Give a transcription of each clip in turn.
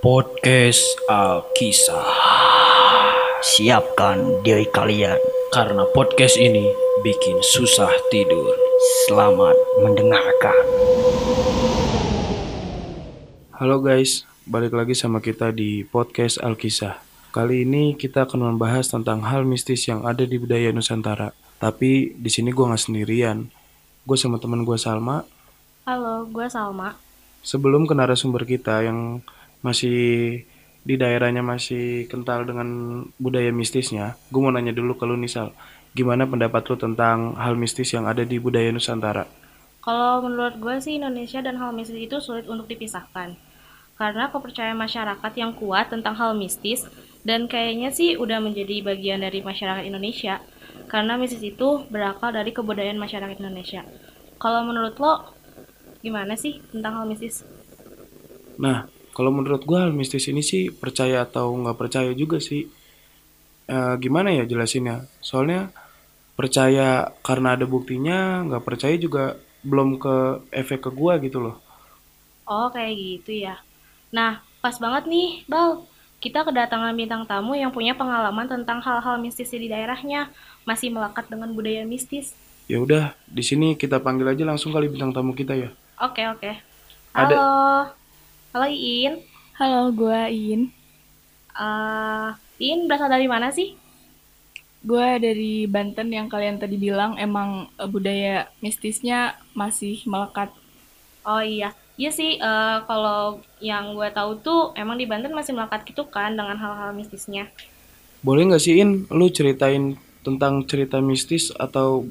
Podcast Alkisah. Siapkan diri kalian. Karena podcast ini bikin susah tidur. Selamat mendengarkan. Halo guys, balik lagi sama kita di podcast Alkisah. Kali ini kita akan membahas tentang hal mistis yang ada di budaya Nusantara. Tapi di sini gue nggak sendirian. Gue sama teman gue Salma. Halo, gue Salma. Sebelum ke narasumber kita yang masih di daerahnya masih kental dengan budaya mistisnya, gue mau nanya dulu ke lu nih Sal. Gimana pendapat lu tentang hal mistis yang ada di budaya Nusantara? Kalau menurut gue sih Indonesia dan hal mistis itu sulit untuk dipisahkan. Karena kepercayaan masyarakat yang kuat tentang hal mistis dan kayaknya sih udah menjadi bagian dari masyarakat Indonesia. Karena mistis itu berakal dari kebudayaan masyarakat Indonesia. Kalau menurut lo gimana sih tentang hal mistis? Nah, kalau menurut gue hal mistis ini sih percaya atau nggak percaya juga sih. Eh, gimana ya jelasinnya? Soalnya percaya karena ada buktinya, nggak percaya juga belum ke efek ke gua gitu loh. Oh, kayak gitu ya. Nah, pas banget nih, Bal. Kita kedatangan bintang tamu yang punya pengalaman tentang hal-hal mistis di daerahnya, masih melekat dengan budaya mistis. Ya udah, di sini kita panggil aja langsung kali bintang tamu kita ya. Oke, oke. Ada- Halo. Halo Iin. Halo, gue Iin. Eh, Iin berasal dari mana sih? Gue dari Banten yang kalian tadi bilang emang eh, budaya mistisnya masih melekat. Oh iya. Iya sih, eh, kalau yang gue tahu tuh emang di Banten masih melekat gitu kan dengan hal-hal mistisnya. Boleh nggak sih In, lu ceritain tentang cerita mistis atau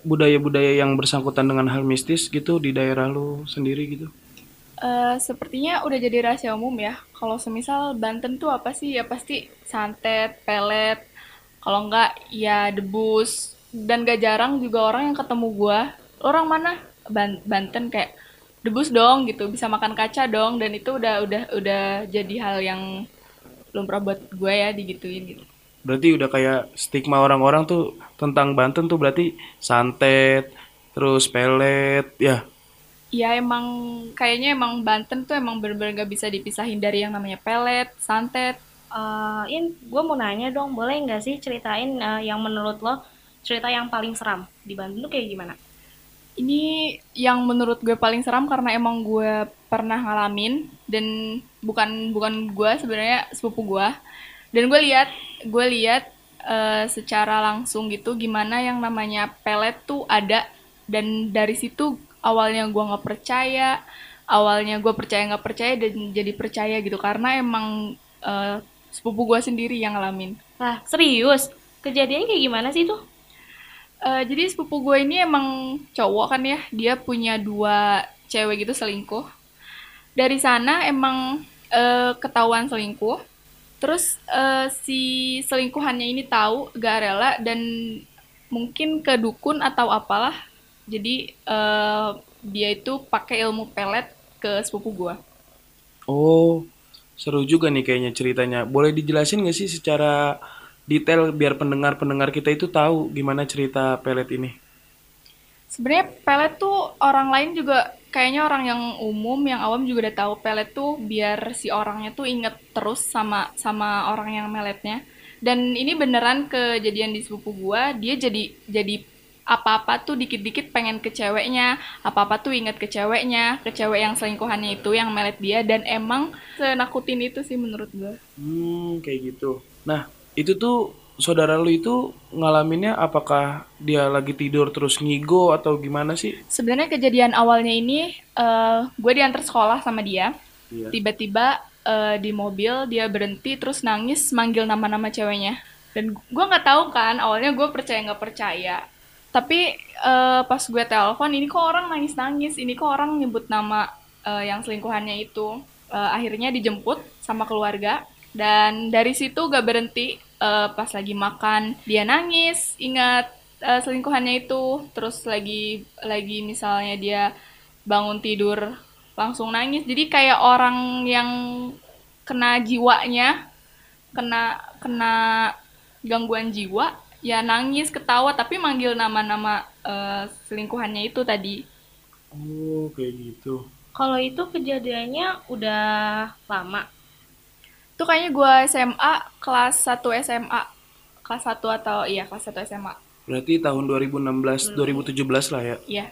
budaya-budaya yang bersangkutan dengan hal mistis gitu di daerah lu sendiri gitu? Eh, sepertinya udah jadi rahasia umum ya. Kalau semisal Banten tuh apa sih? Ya pasti santet, pelet. Kalau enggak ya debus. Dan gak jarang juga orang yang ketemu gue. Orang mana? Ban- Banten kayak debus dong gitu. Bisa makan kaca dong. Dan itu udah udah udah jadi hal yang belum pernah buat gue ya digituin gitu. Berarti udah kayak stigma orang-orang tuh tentang Banten tuh berarti santet, terus pelet, ya. Ya emang kayaknya emang Banten tuh emang bener-bener gak bisa dipisahin dari yang namanya pelet, santet. Eh, In, gue mau nanya dong, boleh nggak sih ceritain eh, yang menurut lo cerita yang paling seram di Banten tuh kayak gimana? Ini yang menurut gue paling seram karena emang gue pernah ngalamin dan bukan bukan gue sebenarnya sepupu gue. Dan gue lihat gue lihat eh, secara langsung gitu gimana yang namanya pelet tuh ada dan dari situ awalnya gue nggak percaya awalnya gue percaya nggak percaya dan jadi percaya gitu karena emang eh, sepupu gue sendiri yang ngalamin. Lah, serius? Kejadiannya kayak gimana sih tuh? Eh, jadi sepupu gue ini emang cowok kan ya, dia punya dua cewek gitu selingkuh. Dari sana emang eh, ketahuan selingkuh. Terus eh, si selingkuhannya ini tahu gak rela dan mungkin ke dukun atau apalah. Jadi eh, dia itu pakai ilmu pelet ke sepupu gue. Oh, seru juga nih kayaknya ceritanya. Boleh dijelasin nggak sih secara detail biar pendengar-pendengar kita itu tahu gimana cerita pelet ini? Sebenarnya pelet tuh orang lain juga kayaknya orang yang umum, yang awam juga udah tahu pelet tuh biar si orangnya tuh inget terus sama sama orang yang meletnya. Dan ini beneran kejadian di sepupu gua, dia jadi jadi apa-apa tuh dikit-dikit pengen ke ceweknya, apa-apa tuh inget ke ceweknya, ke cewek yang selingkuhannya itu yang melet dia dan emang senakutin itu sih menurut gua. Hmm, kayak gitu. Nah, itu tuh saudara lu itu ngalaminnya apakah dia lagi tidur terus ngigo atau gimana sih? Sebenarnya kejadian awalnya ini eh gue diantar sekolah sama dia. Iya. Tiba-tiba eh, di mobil dia berhenti terus nangis manggil nama-nama ceweknya. Dan gue nggak tahu kan awalnya gue percaya nggak percaya. Tapi eh, pas gue telepon ini kok orang nangis-nangis, ini kok orang nyebut nama eh, yang selingkuhannya itu. Eh, akhirnya dijemput sama keluarga dan dari situ gak berhenti. Eh, pas lagi makan dia nangis ingat eh, selingkuhannya itu. Terus lagi lagi misalnya dia bangun tidur langsung nangis. Jadi kayak orang yang kena jiwanya kena kena gangguan jiwa ya nangis ketawa tapi manggil nama-nama eh, selingkuhannya itu tadi Oh, kayak gitu. Kalau itu kejadiannya udah lama. Itu kayaknya gue SMA kelas 1 SMA. Kelas 1 atau iya kelas 1 SMA. Berarti tahun 2016 2017 lah ya. Iya.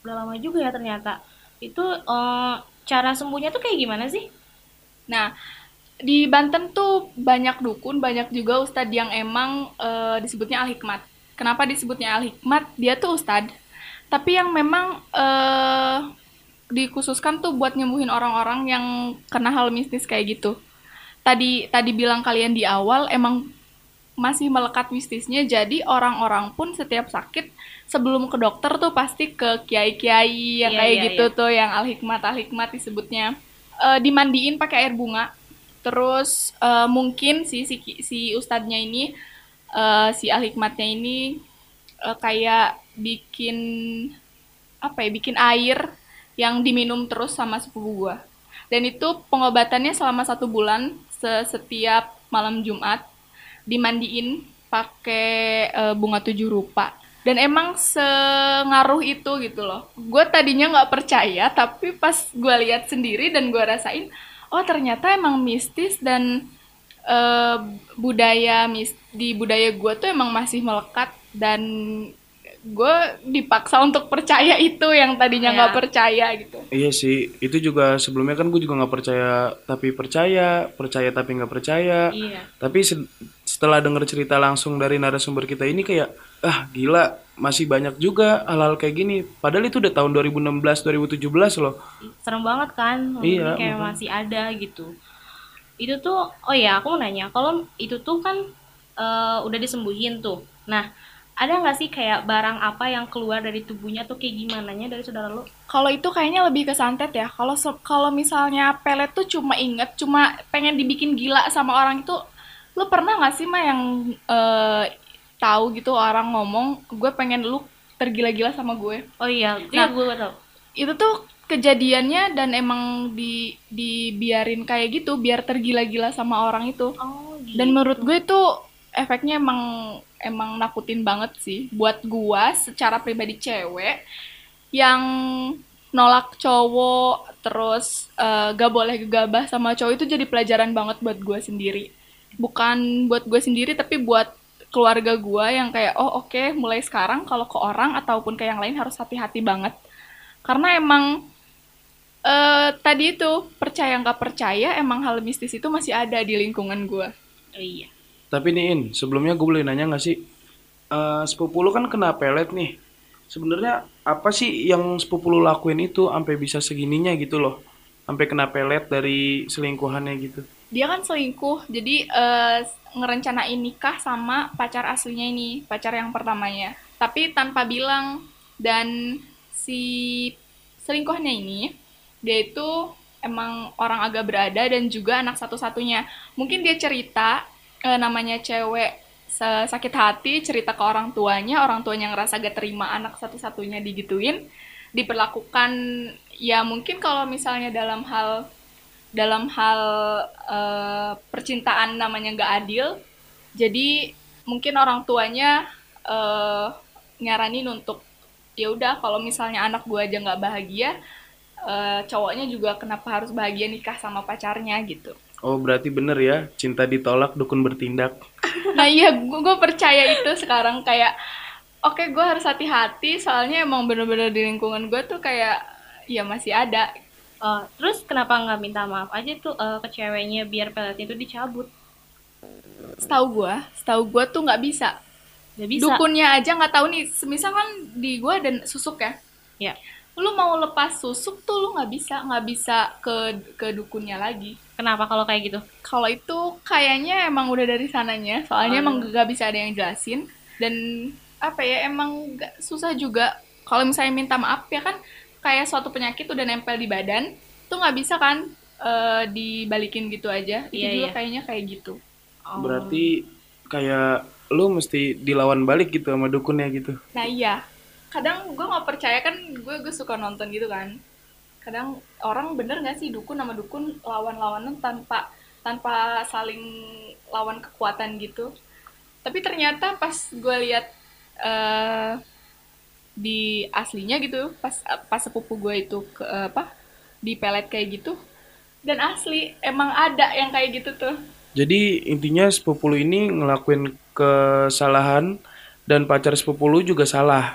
Udah lama juga ya ternyata. Itu eh, cara sembuhnya tuh kayak gimana sih? Nah, di Banten tuh banyak dukun, banyak juga ustadz yang emang eh, disebutnya al-hikmat. Kenapa disebutnya al-hikmat? Dia tuh ustadz, tapi yang memang eh, dikhususkan tuh buat nyembuhin orang-orang yang kena hal mistis kayak gitu. Tadi tadi bilang kalian di awal emang masih melekat mistisnya, jadi orang-orang pun setiap sakit sebelum ke dokter tuh pasti ke kiai-kiai yang Iya, kayak iya, gitu iya. tuh yang al-hikmat al-hikmat disebutnya. Eh, dimandiin pakai air bunga. Terus eh, mungkin si si si ustadznya ini eh, si al-hikmatnya ini eh, kayak bikin apa ya, bikin air yang diminum terus sama sepupu gua. Dan itu pengobatannya selama satu bulan se- setiap malam Jumat dimandiin pakai eh, bunga tujuh rupa. Dan emang sengaruh itu gitu loh. Gue tadinya nggak percaya, tapi pas gue lihat sendiri dan gue rasain, oh ternyata emang mistis dan eh, budaya mis di budaya gue tuh emang masih melekat dan gue dipaksa untuk percaya itu yang tadinya nggak Ya. percaya gitu. Iya sih, itu juga sebelumnya kan gue juga nggak percaya tapi percaya, percaya tapi nggak percaya. Iya. Tapi setelah denger cerita langsung dari narasumber kita ini kayak ah gila masih banyak juga hal-hal kayak gini. Padahal itu udah tahun 2016 2017 loh. serem banget kan Iya, kayak makanya. masih ada gitu itu tuh oh ya aku mau nanya kalau itu tuh kan eh, udah disembuhin tuh nah ada nggak sih kayak barang apa yang keluar dari tubuhnya tuh kayak gimana nya dari saudara lo Kalau itu kayaknya lebih ke santet ya. Kalau kalau misalnya pelet tuh cuma inget, cuma pengen dibikin gila sama orang itu. Lu pernah nggak sih mah yang eh, tahu gitu orang ngomong, gue pengen lu tergila-gila sama gue. oh iya Nah, iya gue tau Itu tuh kejadiannya dan emang di dibiarin kayak gitu biar tergila-gila sama orang itu. oh gitu. Dan menurut gue itu efeknya emang emang nakutin banget sih buat gua secara pribadi cewek yang nolak cowok terus eh, gak boleh gegabah sama cowok itu jadi pelajaran banget buat gua sendiri. Bukan buat gue sendiri tapi buat keluarga gua yang kayak oh oke mulai sekarang kalau ke orang ataupun ke yang lain harus hati-hati banget. Karena emang eh tadi itu percaya nggak percaya emang hal mistis itu masih ada di lingkungan gua. oh iya Tapi nih In, sebelumnya gue boleh nanya nggak sih? Eh sepupu lu kan kena pelet nih. Sebenarnya apa sih yang sepupu lu lakuin itu sampai bisa segininya gitu loh? Sampai kena pelet dari selingkuhannya gitu. Dia kan selingkuh jadi eh, ngerencanain nikah sama pacar aslinya ini pacar yang pertamanya. Tapi tanpa bilang dan si selingkuhannya ini dia itu emang orang agak berada dan juga anak satu-satunya. Mungkin dia cerita eh, namanya cewek sa- sakit hati cerita ke orang tuanya orang tuanya ngerasa gak terima anak satu-satunya digituin diperlakukan ya mungkin kalau misalnya dalam hal dalam hal eh, percintaan namanya nggak adil jadi mungkin orang tuanya eh, nyaranin untuk ya udah kalau misalnya anak gua aja nggak bahagia eh, cowoknya juga kenapa harus bahagia nikah sama pacarnya? gitu. Oh berarti bener ya, cinta ditolak dukun bertindak. nah iya gue percaya itu sekarang kayak oke gue harus hati-hati soalnya emang bener-bener di lingkungan gue tuh kayak ya masih ada Eh, terus kenapa nggak minta maaf aja tuh eh, ke ceweknya biar peletnya itu dicabut? Setahu gue setahu gue tuh nggak bisa. Nggak bisa. Dukunnya aja nggak tahu nih semisal kan di gua dan susuk ya. Ya. Lu mau lepas susuk tuh lu nggak bisa nggak bisa ke ke dukunnya lagi. Kenapa kalau kayak gitu? Kalau itu kayaknya emang udah dari sananya soalnya Oh. emang gak bisa ada yang jelasin. Dan apa ya emang gak susah juga. Kalau misalnya minta maaf ya kan kayak suatu penyakit udah nempel di badan tuh nggak bisa kan eh, dibalikin gitu aja itu Iya, juga iya. kayaknya kayak gitu Oh. Berarti kayak lu mesti dilawan balik gitu sama dukunnya gitu. Nah iya, kadang gue nggak percaya kan gue gue suka nonton gitu kan. Kadang orang bener nggak sih dukun sama dukun lawan-lawanan tanpa tanpa saling lawan kekuatan gitu. Tapi ternyata pas gue lihat eh, di aslinya gitu, pas pas sepupu gue itu ke apa di pelet kayak gitu dan asli emang ada yang kayak gitu tuh Jadi intinya sepupu lu ini ngelakuin kesalahan dan pacar sepupu lu juga salah.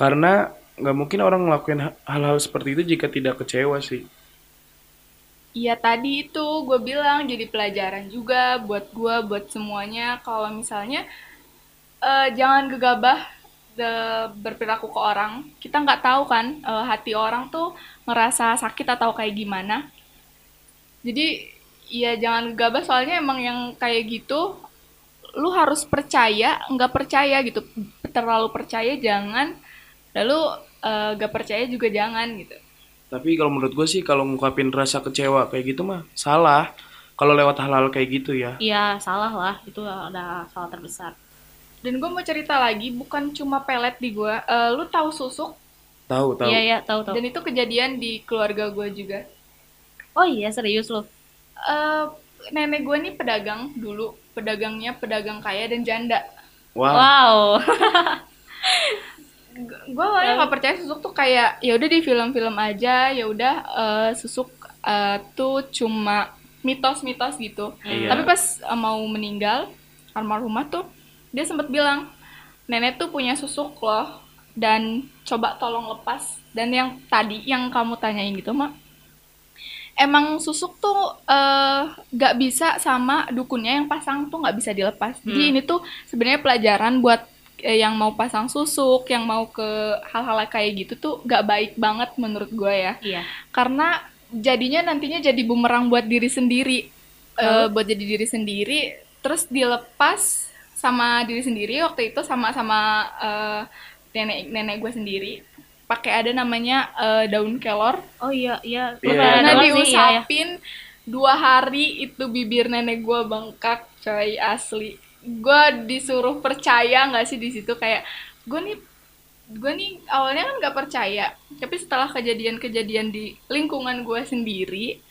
Karena nggak mungkin orang ngelakuin ha- hal-hal seperti itu jika tidak kecewa sih. Iya tadi itu gue bilang jadi pelajaran juga buat gue buat semuanya kalau misalnya eh, jangan gegabah de- berperilaku ke orang kita nggak tahu kan eh, hati orang tuh ngerasa sakit atau kayak gimana jadi ya jangan gegabah soalnya emang yang kayak gitu lu harus percaya nggak percaya gitu terlalu percaya jangan lalu nggak percaya juga jangan gitu Tapi kalau menurut gue sih kalau ngungkapin rasa kecewa kayak gitu mah salah. Kalau lewat hal-hal kayak gitu ya. Iya, salah lah. Itu ada salah terbesar. Dan gue mau cerita lagi, bukan cuma pelet di gue. Eh, lu tahu susuk? Tahu tahu. Iya, iya, tahu tahu. Dan itu kejadian di keluarga gue juga. Oh iya, serius loh. Eh, nenek gue nih pedagang dulu, pedagangnya pedagang kaya dan janda. Wah. Wow. Gue awalnya nggak percaya susuk tuh kayak ya udah di film-film aja, ya udah eh, susuk eh, tuh cuma mitos-mitos gitu. Iya. Tapi pas eh, mau meninggal almarhumah tuh dia sempat bilang nenek tuh punya susuk loh dan coba tolong lepas. Dan yang tadi yang kamu tanyain gitu mak, emang susuk tuh eh, nggak bisa sama dukunnya yang pasang tuh nggak bisa dilepas. Jadi ini tuh sebenarnya pelajaran buat eh, yang mau pasang susuk, yang mau ke hal-hal kayak gitu tuh nggak baik banget menurut gue ya Iya. karena jadinya nantinya jadi bumerang buat diri sendiri Eh, buat jadi diri sendiri terus dilepas sama diri sendiri waktu itu sama sama eh, nenek nenek gue sendiri. Pakai ada namanya eh, daun kelor. Oh iya, iya. Iya, Pernah karena dengar sih, iya, iya. diusapin dua hari itu bibir nenek gue bengkak coy asli. Gue disuruh percaya nggak sih di situ? Kayak gue nih gue nih awalnya kan nggak percaya tapi setelah kejadian-kejadian di lingkungan gue sendiri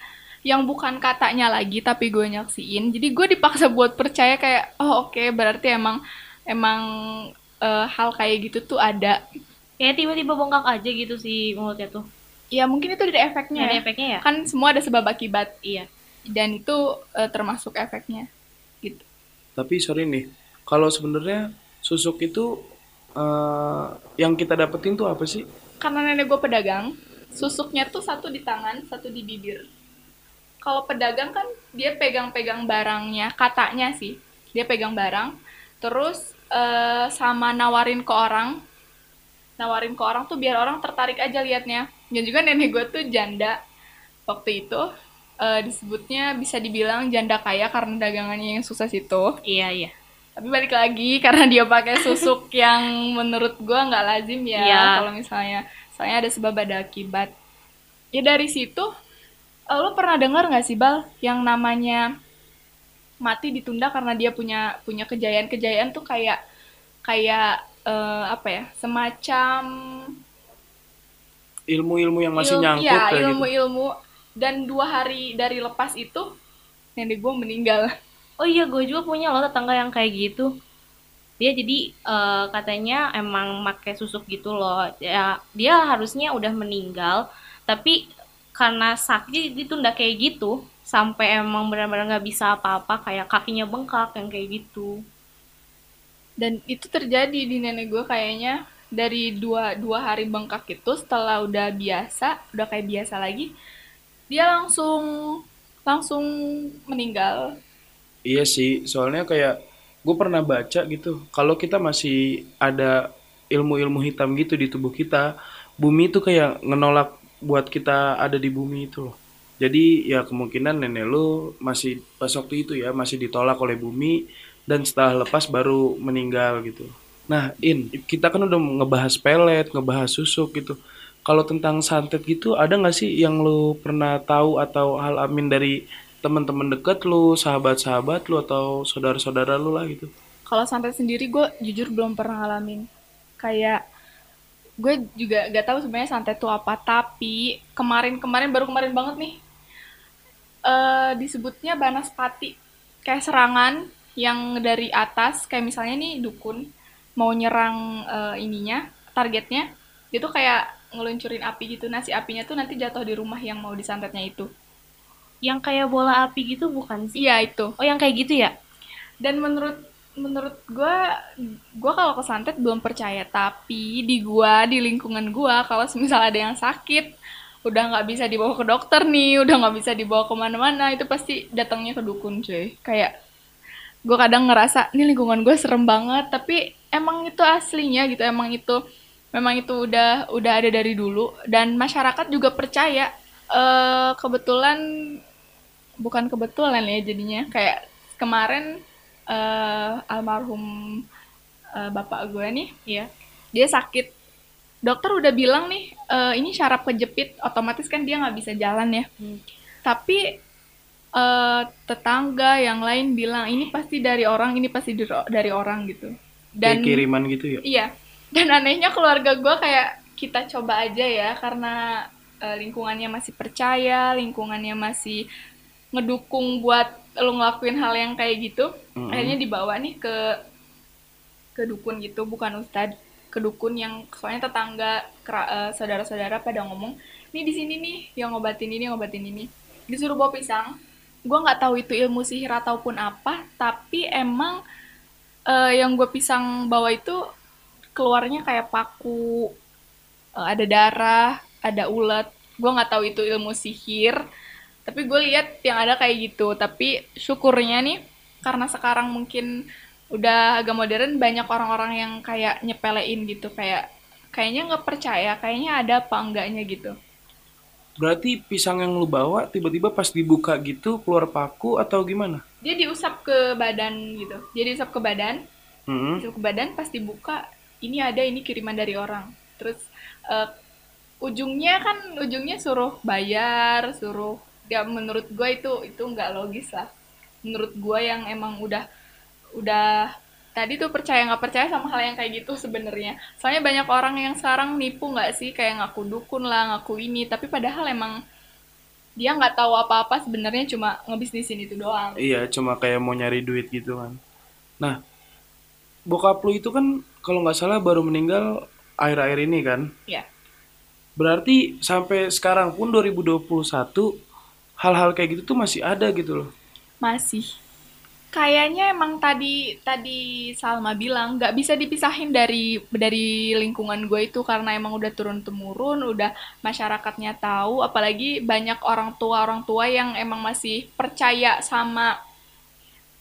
yang bukan katanya lagi tapi gue nyaksiin jadi gue dipaksa buat percaya kayak oh oke berarti emang emang eh, hal kayak gitu tuh ada Kayak tiba-tiba bengkak aja gitu sih mulutnya tuh. ya mungkin itu dari efeknya Ada ya. efeknya ya? kan semua ada sebab akibat Iya. dan itu eh, termasuk efeknya gitu Tapi sorry nih, kalau sebenarnya susuk itu eh, yang kita dapetin tuh apa sih? karena nenek gue pedagang susuknya tuh satu di tangan satu di bibir kalau pedagang kan dia pegang-pegang barangnya katanya sih. Dia pegang barang terus eh, sama nawarin ke orang. Nawarin ke orang tuh biar orang tertarik aja liatnya. Dan juga nenek gue tuh janda. Waktu itu eh, disebutnya bisa dibilang janda kaya karena dagangannya yang sukses itu. Iya, iya. tapi balik lagi karena dia pakai susuk yang menurut gua nggak lazim ya Iya. kalau misalnya soalnya ada sebab ada akibat. Ya dari situ lo pernah dengar nggak sih bal yang namanya mati ditunda karena dia punya punya kejayaan-kejayaan tuh kayak kayak eh, apa ya semacam Ilmu-ilmu yang masih ilmu- nyangkut ya, kayak gitu. ilmu-ilmu dan dua hari dari lepas itu nenek gua meninggal Oh iya, gue juga punya loh tetangga yang kayak gitu. Dia jadi eh, katanya emang pakai susuk gitu loh. Ya, dia harusnya udah meninggal, tapi karena sakit ditunda kayak gitu sampai emang benar-benar nggak bisa apa-apa kayak kakinya bengkak yang kayak gitu. dan itu terjadi di nenek gue kayaknya dari dua dua hari bengkak itu setelah udah biasa udah kayak biasa lagi dia langsung langsung meninggal Iya sih, soalnya kayak gue pernah baca gitu, kalau kita masih ada ilmu-ilmu hitam gitu di tubuh kita, bumi itu kayak ngenolak buat kita ada di bumi itu loh. Jadi ya kemungkinan nenek lu masih pas waktu itu ya masih ditolak oleh bumi dan setelah lepas baru meninggal gitu. Nah, In, kita kan udah ngebahas pelet, ngebahas susuk gitu. Kalau tentang santet gitu, ada nggak sih yang lu pernah tahu atau hal amin dari teman-teman deket lu, sahabat-sahabat lu atau saudara-saudara lu lah gitu? kalau santet sendiri gue jujur belum pernah ngalamin kayak gue juga gak tahu sebenarnya santet itu apa tapi kemarin-kemarin baru kemarin banget nih eh disebutnya banaspati kayak serangan yang dari atas kayak misalnya nih dukun mau nyerang eh, ininya targetnya dia tuh kayak ngeluncurin api gitu. Nah si apinya tuh nanti jatuh di rumah yang mau disantetnya itu. Yang kayak bola api gitu bukan sih? Iya itu. Oh, yang kayak gitu ya? Dan menurut menurut gue, gue kalau ke santet belum percaya. Tapi di gua, di lingkungan gua, kalau misal ada yang sakit, udah nggak bisa dibawa ke dokter nih, udah nggak bisa dibawa ke mana-mana, itu pasti datangnya ke dukun cuy. Kayak gue kadang ngerasa ini lingkungan gue serem banget, tapi emang itu aslinya gitu, emang itu memang itu udah udah ada dari dulu dan masyarakat juga percaya. eh kebetulan bukan kebetulan ya jadinya kayak kemarin eh almarhum eh, bapak gue nih Iya. dia sakit dokter udah bilang nih eh, ini syaraf kejepit otomatis kan dia nggak bisa jalan ya Hmm. tapi eh, tetangga yang lain bilang ini pasti dari orang ini pasti dari- dari orang gitu dan Kayak kiriman gitu ya. Iya. Dan anehnya keluarga gue kayak kita coba aja ya karena eh, lingkungannya masih percaya, lingkungannya masih ngedukung buat lo ngelakuin hal yang kayak gitu. Mm-mm. Akhirnya dibawa nih ke ke dukun gitu, bukan ustad, ke dukun yang soalnya tetangga kera- eh, saudara-saudara pada ngomong, nih di sini nih yang ngobatin ini, yang ngobatin ini. Disuruh bawa pisang. Gue nggak tahu itu ilmu sihir ataupun apa, tapi emang eh, yang gue pisang bawa itu keluarnya kayak paku, eh, ada darah, ada ulet. Gue nggak tahu itu ilmu sihir, tapi gue lihat yang ada kayak gitu. Tapi syukurnya nih, karena sekarang mungkin udah agak modern, banyak orang-orang yang kayak nyepelein gitu, kayak kayaknya nggak percaya, kayaknya ada apa enggaknya gitu. Berarti pisang yang lu bawa tiba-tiba pas dibuka gitu keluar paku atau gimana? Dia diusap ke badan gitu, dia diusap ke badan, Mm-mm. masuk ke badan pas dibuka ini ada ini kiriman dari orang terus eh, ujungnya kan ujungnya suruh bayar suruh ya menurut gue itu itu nggak logis lah. Menurut gue yang emang udah udah tadi tuh percaya nggak percaya sama hal yang kayak gitu sebenarnya. Soalnya banyak orang yang sekarang nipu nggak sih? Kayak ngaku dukun lah ngaku ini. Tapi padahal emang dia nggak tahu apa-apa sebenarnya cuma ngebisnisin itu doang. Iya, cuma kayak mau nyari duit gitu kan. Nah, bokap lu itu kan kalau nggak salah baru meninggal akhir-akhir ini kan. ya Berarti sampai sekarang pun 2021 hal-hal kayak gitu tuh masih ada gitu loh. Masih. Kayaknya emang tadi tadi Salma bilang nggak bisa dipisahin dari dari lingkungan gue itu karena emang udah turun temurun, udah masyarakatnya tahu, apalagi banyak orang tua orang tua yang emang masih percaya sama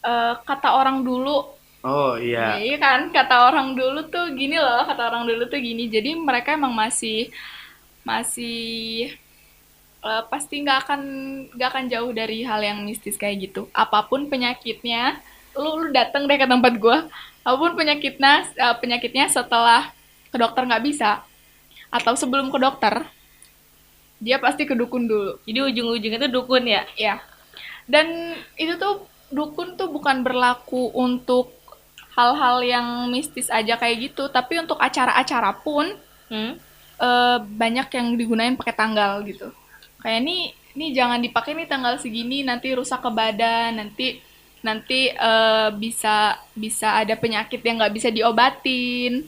eh, kata orang dulu Oh iya. Iya kan, kata orang dulu tuh gini loh, kata orang dulu tuh gini. Jadi mereka emang masih masih eh, pasti nggak akan nggak akan jauh dari hal yang mistis kayak gitu. Apa pun penyakitnya, lu, lu datang deh ke tempat gua. Apa pun penyakitnya, eh, penyakitnya setelah ke dokter nggak bisa atau sebelum ke dokter, dia pasti ke dukun dulu. Jadi ujung-ujungnya tuh dukun ya? Ya. Dan itu tuh dukun tuh bukan berlaku untuk hal-hal yang mistis aja kayak gitu, tapi untuk acara-acara pun Hmm? eh, banyak yang digunain pakai tanggal gitu. Kayak nih, nih jangan dipakai nih tanggal segini, nanti rusak ke badan, nanti nanti eh, bisa bisa ada penyakit yang nggak bisa diobatin.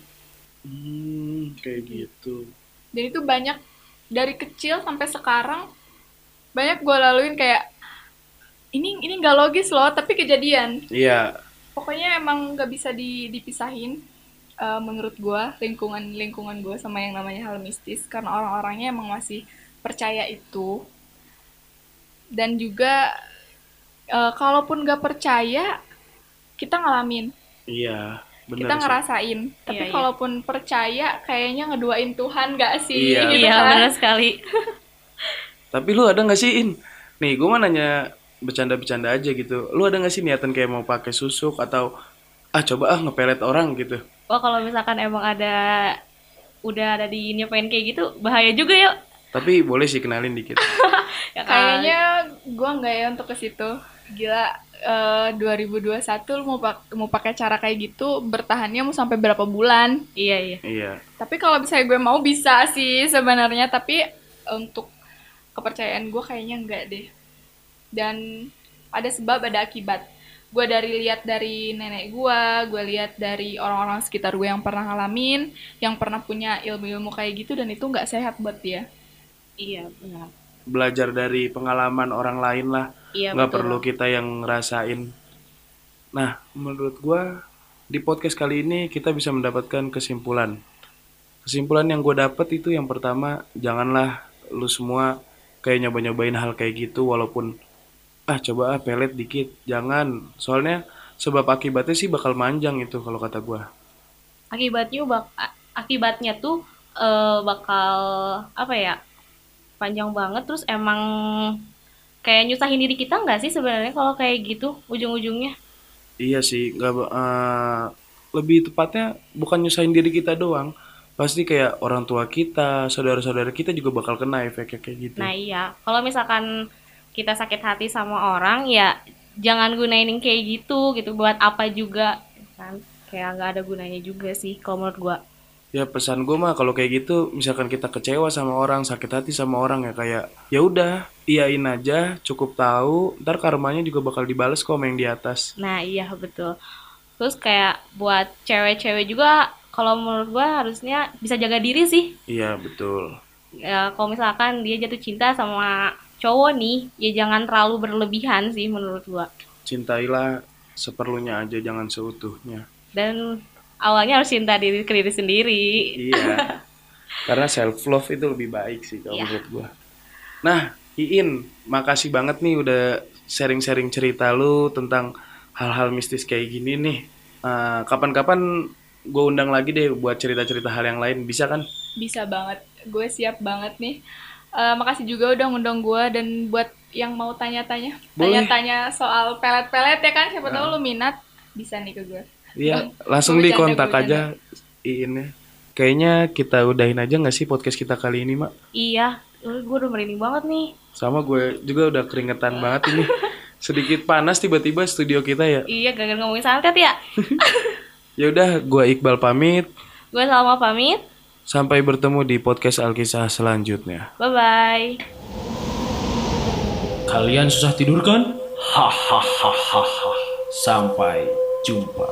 Hmm, kayak gitu. Dan itu banyak dari kecil sampai sekarang banyak gue laluin kayak ini ini nggak logis loh, tapi kejadian. Iya, pokoknya emang nggak bisa di, dipisahin eh, menurut gua lingkungan lingkungan gua sama yang namanya hal mistis karena orang-orangnya emang masih percaya itu dan juga eh, kalaupun nggak percaya kita ngalamin iya, benar kita sih. ngerasain tapi Iya, iya. kalaupun percaya kayaknya ngeduain Tuhan nggak sih Iya. gitu Iya, kan? benar sekali. Tapi lu ada nggak sih, In? Nih, gue mau nanya bercanda-bercanda aja gitu. Lu ada nggak sih niatan kayak mau pakai susuk atau ah coba ah ngepelet orang gitu? Wah, kalau misalkan emang ada udah ada di nyobain kayak gitu, bahaya juga ya. Tapi boleh sih kenalin dikit. Ya? Kayaknya gua nggak ya untuk ke situ. Gila eh, 2021 lu mau pak mau pakai cara kayak gitu bertahannya mau sampai berapa bulan? Iya, iya. iya. Tapi kalau misalnya gue mau bisa sih sebenarnya, tapi untuk kepercayaan gue kayaknya enggak deh. Dan ada sebab ada akibat. gue dari lihat dari nenek gue gue lihat dari orang-orang sekitar gue yang pernah ngalamin yang pernah punya ilmu-ilmu kayak gitu dan itu nggak sehat buat dia Iya, benar. Belajar dari pengalaman orang lain lah. Iya, nggak betul. perlu kita yang ngerasain. Nah, menurut gua di podcast kali ini kita bisa mendapatkan kesimpulan. Kesimpulan yang gue dapet itu yang pertama, janganlah lu semua kayak nyoba-nyobain hal kayak gitu walaupun ah coba ah pelet dikit, jangan. Soalnya sebab akibatnya sih bakal manjang itu kalau kata gua. Akibatnya bak akibatnya tuh eh, bakal apa ya? Panjang banget terus emang kayak nyusahin diri kita nggak sih sebenarnya kalau kayak gitu ujung-ujungnya? Iya sih, nggak eh, lebih tepatnya bukan nyusahin diri kita doang, pasti kayak orang tua kita, saudara-saudara kita juga bakal kena efeknya kayak gitu. Nah iya, kalau misalkan kita sakit hati sama orang ya jangan gunain yang kayak gitu gitu buat apa juga kan kayak nggak ada gunanya juga sih kalau menurut gua. Ya pesan gue mah kalau kayak gitu, misalkan kita kecewa sama orang, sakit hati sama orang ya kayak ya udah, iyain aja, cukup tahu, ntar karmanya juga bakal dibales kok sama yang di atas. Nah iya betul. Terus kayak buat cewek-cewek juga kalau menurut gua harusnya bisa jaga diri sih. Iya betul. Ya, kalau misalkan dia jatuh cinta sama cowok nih, ya jangan terlalu berlebihan sih menurut gua. Cintailah seperlunya aja, jangan seutuhnya. Dan awalnya harus cinta diri ke diri sendiri. Iya. Karena self love itu lebih baik sih kalau Iya. menurut gua. Nah, Iin, makasih banget nih udah sharing-sharing cerita lu tentang hal-hal mistis kayak gini nih. Eh, Kapan-kapan gue undang lagi deh buat cerita-cerita hal yang lain, bisa kan? bisa banget gue siap banget nih Eh, makasih juga udah ngundang gue dan buat yang mau tanya-tanya tanya-tanya soal pelet-pelet ya kan siapa tahu lu minat bisa nih ke gue Iya, langsung di kontak aja ya. Kayaknya kita udahin aja nggak sih podcast kita kali ini, Mak? Iya, gue udah merinding banget nih. Sama gue juga udah keringetan banget ini. Sedikit panas tiba-tiba studio kita ya. Iya, gagal ngomongin santet ya. Ya udah, gue Iqbal pamit. Gue Salma pamit. Sampai bertemu di podcast Alkisah selanjutnya. Bye-bye. Kalian susah tidur kan? Hahaha. Sampai jumpa.